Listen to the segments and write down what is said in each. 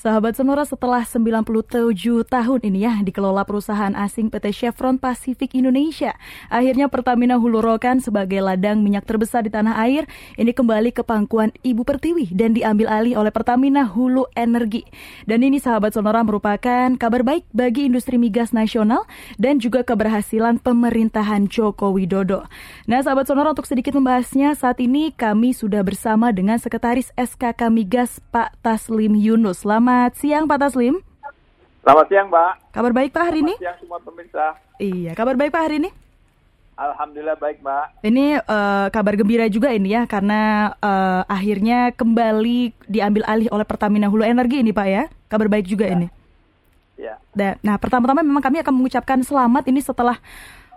Sahabat Sonora setelah 97 tahun ini ya dikelola perusahaan asing PT Chevron Pacific Indonesia. Akhirnya Pertamina Hulu Rokan sebagai ladang minyak terbesar di tanah air ini kembali ke pangkuan Ibu Pertiwi dan diambil alih oleh Pertamina Hulu Energi. Dan ini sahabat Sonora merupakan kabar baik bagi industri migas nasional dan juga keberhasilan pemerintahan Joko Widodo. Nah sahabat Sonora untuk sedikit membahasnya saat ini kami sudah bersama dengan Sekretaris SKK Migas Pak Taslim Yunus. Selamat Selamat siang Pak Taslim. Selamat siang Mbak. Kabar baik Pak hari Selamat ini? siang semua pemirsa. Iya, kabar baik Pak hari ini? Alhamdulillah baik Mbak. Ini uh, kabar gembira juga ini ya karena uh, akhirnya kembali diambil alih oleh Pertamina Hulu Energi ini Pak ya. Kabar baik juga ya. ini. Ya. Nah pertama-tama memang kami akan mengucapkan selamat ini setelah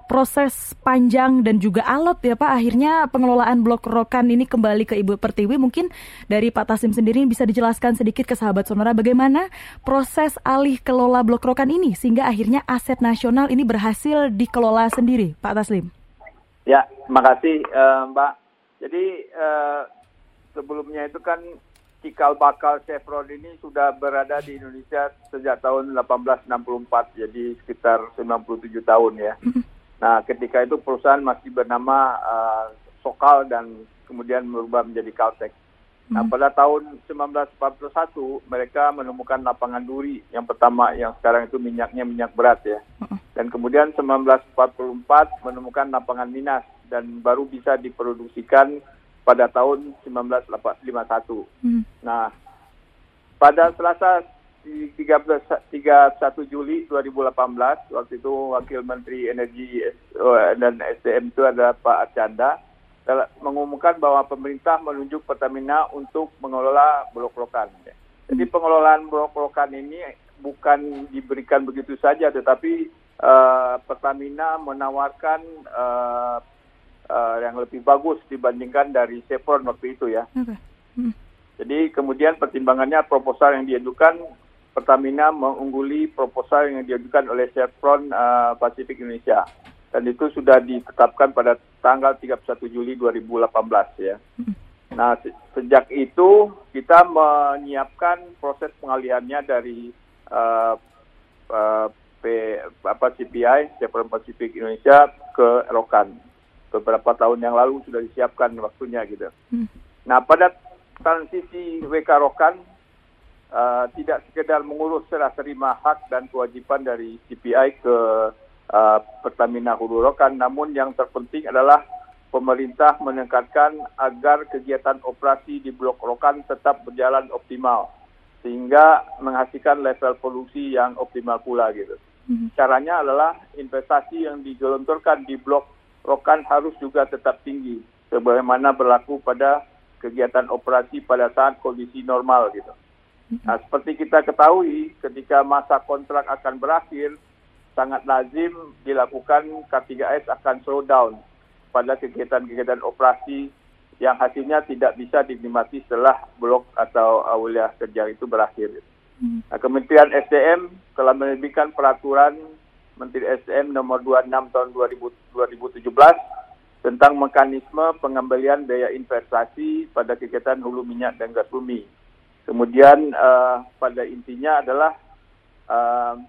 proses panjang dan juga alot ya Pak. Akhirnya pengelolaan Blok Rokan ini kembali ke Ibu Pertiwi. Mungkin dari Pak Tasim sendiri bisa dijelaskan sedikit ke sahabat Sonora bagaimana proses alih kelola Blok Rokan ini sehingga akhirnya aset nasional ini berhasil dikelola sendiri, Pak Taslim. Ya, makasih uh, Mbak. Jadi uh, sebelumnya itu kan cikal bakal Chevron ini sudah berada di Indonesia sejak tahun 1864, jadi sekitar 97 tahun ya. Nah, ketika itu perusahaan masih bernama uh, Sokal dan kemudian berubah menjadi Caltex. Nah, pada tahun 1941 mereka menemukan lapangan duri yang pertama yang sekarang itu minyaknya minyak berat ya. Dan kemudian 1944 menemukan lapangan minas dan baru bisa diproduksikan pada tahun 1951. Hmm. Nah, pada Selasa 13, 31 Juli 2018 waktu itu Wakil Menteri Energi dan SDM itu ada Pak Arcanda mengumumkan bahwa pemerintah menunjuk Pertamina untuk mengelola blok rokan. Jadi pengelolaan blok rokan ini bukan diberikan begitu saja, tetapi uh, Pertamina menawarkan uh, uh, yang lebih bagus dibandingkan dari Chevron waktu itu ya. Okay. Hmm. Jadi kemudian pertimbangannya proposal yang diajukan Pertamina mengungguli proposal yang diajukan oleh Chevron uh, Pacific Indonesia dan itu sudah ditetapkan pada tanggal 31 Juli 2018 ya. Nah, se sejak itu kita menyiapkan proses pengalihannya dari uh, uh, P, apa CPI Chevron Pacific Indonesia ke Rokan. Beberapa tahun yang lalu sudah disiapkan waktunya gitu. Nah, pada transisi WK Rokan uh, tidak sekedar mengurus serah terima hak dan kewajiban dari CPI ke uh, Pertamina Hulu Rokan, namun yang terpenting adalah pemerintah menekankan agar kegiatan operasi di Blok Rokan tetap berjalan optimal sehingga menghasilkan level produksi yang optimal pula gitu. Hmm. Caranya adalah investasi yang digelontorkan di Blok Rokan harus juga tetap tinggi sebagaimana berlaku pada kegiatan operasi pada saat kondisi normal gitu. Nah, seperti kita ketahui, ketika masa kontrak akan berakhir, sangat lazim dilakukan K3S akan slow down pada kegiatan-kegiatan operasi yang hasilnya tidak bisa dinikmati setelah blok atau wilayah kerja itu berakhir. Hmm. Nah, Kementerian SDM telah menerbitkan peraturan Menteri SDM nomor 26 tahun 2017 tentang mekanisme pengembalian biaya investasi pada kegiatan hulu minyak dan gas bumi. Kemudian uh, pada intinya adalah uh,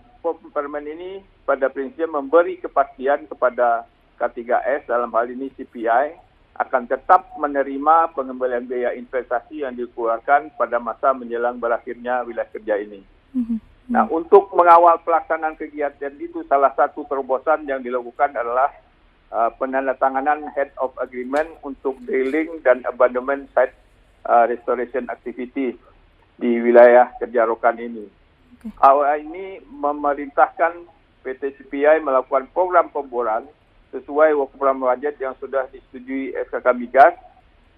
permen ini pada prinsip memberi kepastian kepada K3S dalam hal ini CPI akan tetap menerima pengembalian biaya investasi yang dikeluarkan pada masa menjelang berakhirnya wilayah kerja ini. Mm-hmm. Nah, untuk mengawal pelaksanaan kegiatan itu salah satu terobosan yang dilakukan adalah uh, penandatanganan head of agreement untuk drilling dan abandonment site uh, restoration activity di wilayah kerja rokan ini. Okay. Awal ini memerintahkan PT CPI melakukan program pemboran sesuai program budget yang sudah disetujui SKK Migas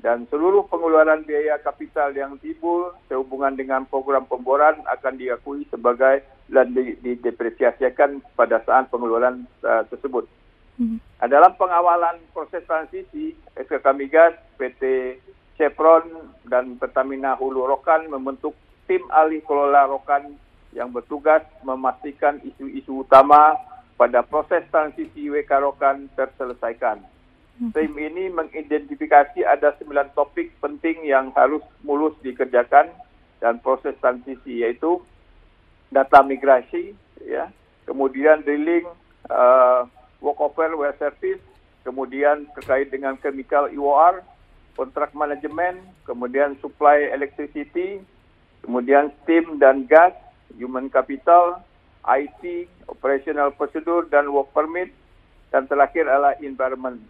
dan seluruh pengeluaran biaya kapital yang timbul sehubungan dengan program pemboran akan diakui sebagai dan didepresiasikan pada saat pengeluaran uh, tersebut. Hmm. Dalam pengawalan proses transisi, SKK Migas, PT Chevron dan Pertamina Hulu Rokan membentuk tim ahli kelola Rokan yang bertugas memastikan isu-isu utama pada proses transisi WK Rokan terselesaikan. Hmm. Tim ini mengidentifikasi ada sembilan topik penting yang harus mulus dikerjakan dan proses transisi yaitu data migrasi, ya, kemudian drilling, uh, workover, well service, kemudian terkait dengan chemical EOR, kontrak manajemen, kemudian supply electricity, kemudian steam dan gas, human capital, IT, operational procedure dan work permit, dan terakhir adalah environment.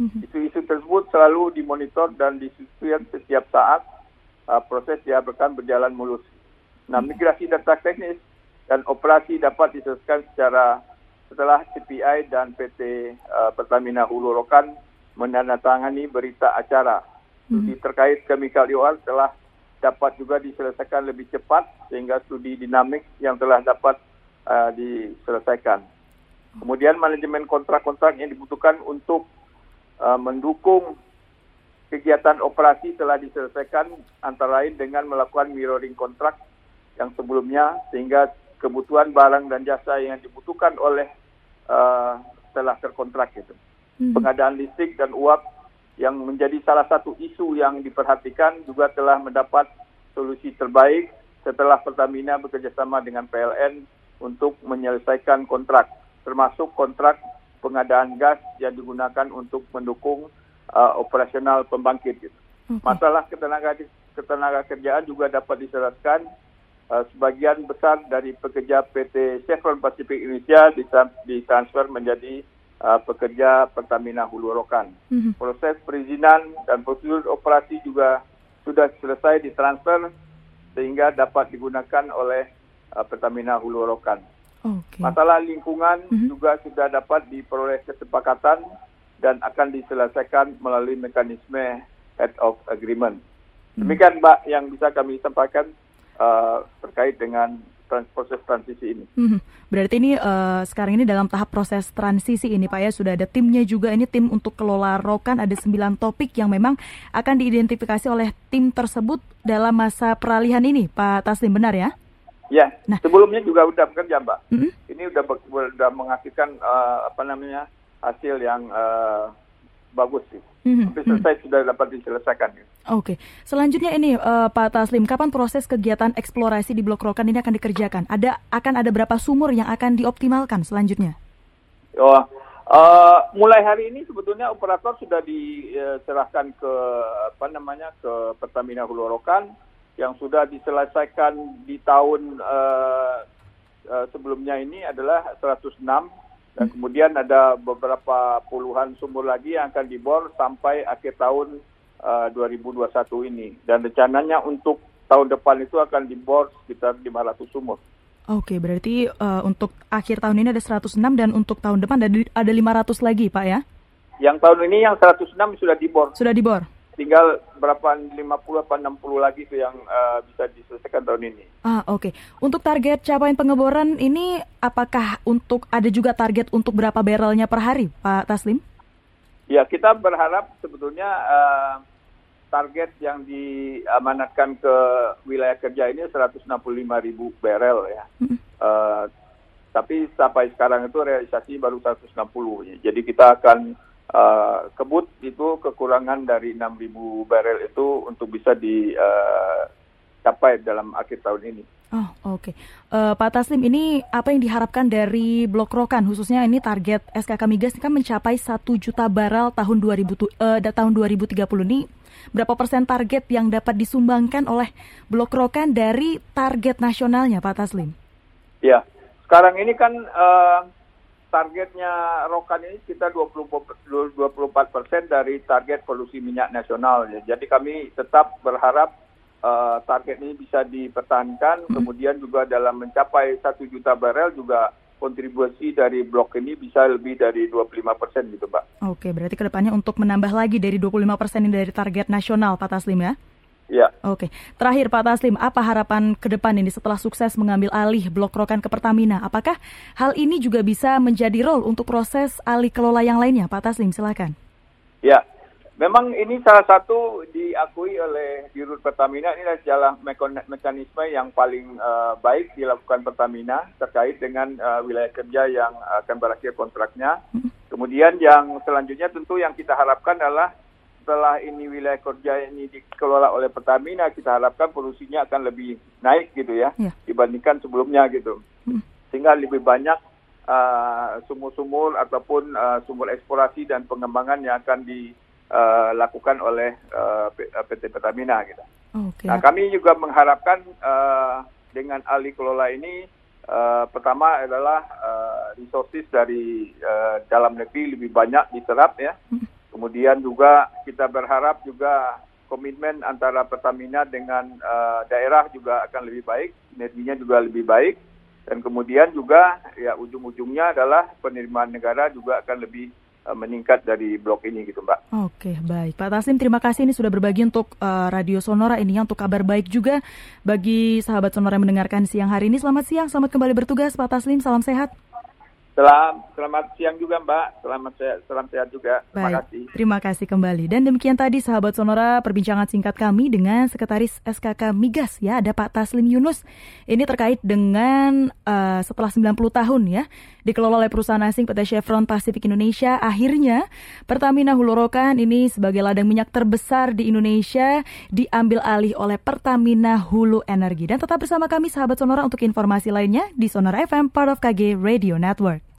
Mm-hmm. Isu-isu tersebut selalu dimonitor dan disesuaikan setiap saat uh, proses diharapkan berjalan mulus. Nah, migrasi data teknis dan operasi dapat diselesaikan secara setelah CPI dan PT uh, Pertamina Hulu Rokan menandatangani berita acara. Studi hmm. terkait chemical EOR telah dapat juga diselesaikan lebih cepat sehingga studi dinamik yang telah dapat uh, diselesaikan. Kemudian manajemen kontrak-kontrak yang dibutuhkan untuk uh, mendukung kegiatan operasi telah diselesaikan antara lain dengan melakukan mirroring kontrak yang sebelumnya sehingga kebutuhan barang dan jasa yang dibutuhkan oleh uh, telah terkontrak itu. Hmm. Pengadaan listrik dan uap yang menjadi salah satu isu yang diperhatikan juga telah mendapat solusi terbaik setelah Pertamina bekerjasama dengan PLN untuk menyelesaikan kontrak, termasuk kontrak pengadaan gas yang digunakan untuk mendukung uh, operasional pembangkit. Gitu. Okay. Masalah ketenaga ketenaga kerjaan juga dapat dijelaskan uh, sebagian besar dari pekerja PT Chevron Pacific Indonesia ditransfer menjadi uh, pekerja Pertamina Hulu Rokan. Mm-hmm. Proses perizinan dan prosedur operasi juga sudah selesai ditransfer sehingga dapat digunakan oleh uh, Pertamina Hulu Rokan. Okay. Masalah lingkungan mm-hmm. juga sudah dapat diperoleh kesepakatan dan akan diselesaikan melalui mekanisme head of agreement. Hmm. Demikian Mbak yang bisa kami sampaikan uh, terkait dengan proses transisi ini. Hmm. Berarti ini uh, sekarang ini dalam tahap proses transisi ini Pak ya sudah ada timnya juga ini tim untuk kelola rokan ada sembilan topik yang memang akan diidentifikasi oleh tim tersebut dalam masa peralihan ini Pak Taslim benar ya? Ya, nah. sebelumnya juga sudah bekerja Mbak. -hmm. Ini sudah sudah menghasilkan uh, apa namanya hasil yang uh, bagus sih. Mm-hmm. Tapi selesai mm-hmm. sudah dapat diselesaikan. Ya. Oke, okay. selanjutnya ini uh, Pak Taslim, kapan proses kegiatan eksplorasi di Blok Rokan ini akan dikerjakan? Ada akan ada berapa sumur yang akan dioptimalkan selanjutnya? Oh, uh, mulai hari ini sebetulnya operator sudah diserahkan ke apa namanya ke Pertamina Hulu Rokan yang sudah diselesaikan di tahun uh, uh, sebelumnya ini adalah 106 dan kemudian ada beberapa puluhan sumur lagi yang akan dibor sampai akhir tahun uh, 2021 ini. Dan rencananya untuk tahun depan itu akan dibor sekitar 500 sumur. Oke, berarti uh, untuk akhir tahun ini ada 106 dan untuk tahun depan ada, ada 500 lagi, Pak ya? Yang tahun ini yang 106 sudah dibor. Sudah dibor? Tinggal berapa 50 apa 60 lagi tuh yang uh, bisa diselesaikan tahun ini. Ah, oke. Okay. Untuk target capaian pengeboran ini apakah untuk ada juga target untuk berapa barrelnya per hari, Pak Taslim? Ya, kita berharap sebetulnya uh, target yang diamanatkan ke wilayah kerja ini 165 ribu barrel ya. Hmm. Uh, tapi sampai sekarang itu realisasi baru 160. Ya. Jadi kita akan uh, kebut itu kekurangan dari 6.000 barel itu untuk bisa dicapai uh, dalam akhir tahun ini. Oh oke, okay. uh, Pak Taslim ini apa yang diharapkan dari Blok Rokan khususnya ini target SKK Migas kan mencapai 1 juta barel tahun 2000 uh, tahun 2030 ini berapa persen target yang dapat disumbangkan oleh Blok Rokan dari target nasionalnya Pak Taslim? Ya, sekarang ini kan uh, targetnya Rokan ini 20, 24 persen dari target produksi minyak nasional. Jadi kami tetap berharap uh, target ini bisa dipertahankan. Hmm. Kemudian juga dalam mencapai satu juta barel juga kontribusi dari blok ini bisa lebih dari 25 persen gitu, Pak. Oke, berarti ke depannya untuk menambah lagi dari 25 persen ini dari target nasional, Pak Taslim ya? Ya. Oke. Terakhir Pak Taslim, apa harapan ke depan ini setelah sukses mengambil alih blok rokan ke Pertamina? Apakah hal ini juga bisa menjadi role untuk proses alih kelola yang lainnya? Pak Taslim, silakan. Ya. Memang ini salah satu diakui oleh Dirut Pertamina ini adalah mekanisme yang paling uh, baik dilakukan Pertamina terkait dengan uh, wilayah kerja yang akan berakhir kontraknya. Hmm. Kemudian yang selanjutnya tentu yang kita harapkan adalah setelah ini wilayah kerja ini dikelola oleh Pertamina, kita harapkan produksinya akan lebih naik gitu ya, ya. dibandingkan sebelumnya gitu. Hmm. Sehingga lebih banyak uh, sumur-sumur ataupun uh, sumur eksplorasi dan pengembangan yang akan dilakukan uh, oleh uh, PT Pertamina gitu. Okay. Nah, kami juga mengharapkan uh, dengan alih kelola ini uh, pertama adalah uh, resources dari uh, dalam negeri lebih banyak diserap ya. Hmm. Kemudian juga kita berharap juga komitmen antara Pertamina dengan uh, daerah juga akan lebih baik, energinya juga lebih baik, dan kemudian juga ya ujung-ujungnya adalah penerimaan negara juga akan lebih uh, meningkat dari blok ini gitu Mbak. Oke baik Pak Tasim terima kasih ini sudah berbagi untuk uh, Radio Sonora ini untuk kabar baik juga bagi sahabat Sonora yang mendengarkan siang hari ini. Selamat siang, selamat kembali bertugas Pak Taslim, salam sehat. Selamat, selamat siang juga Mbak. Selamat sehat, salam sehat juga. Terima Baik, kasih. Terima kasih kembali. Dan demikian tadi sahabat Sonora perbincangan singkat kami dengan Sekretaris SKK Migas ya, ada Pak Taslim Yunus. Ini terkait dengan uh, setelah 90 tahun ya dikelola oleh perusahaan asing PT Chevron Pacific Indonesia, akhirnya Pertamina Hulu Rokan ini sebagai ladang minyak terbesar di Indonesia diambil alih oleh Pertamina Hulu Energi. Dan tetap bersama kami sahabat Sonora untuk informasi lainnya di Sonora FM part of KG Radio Network.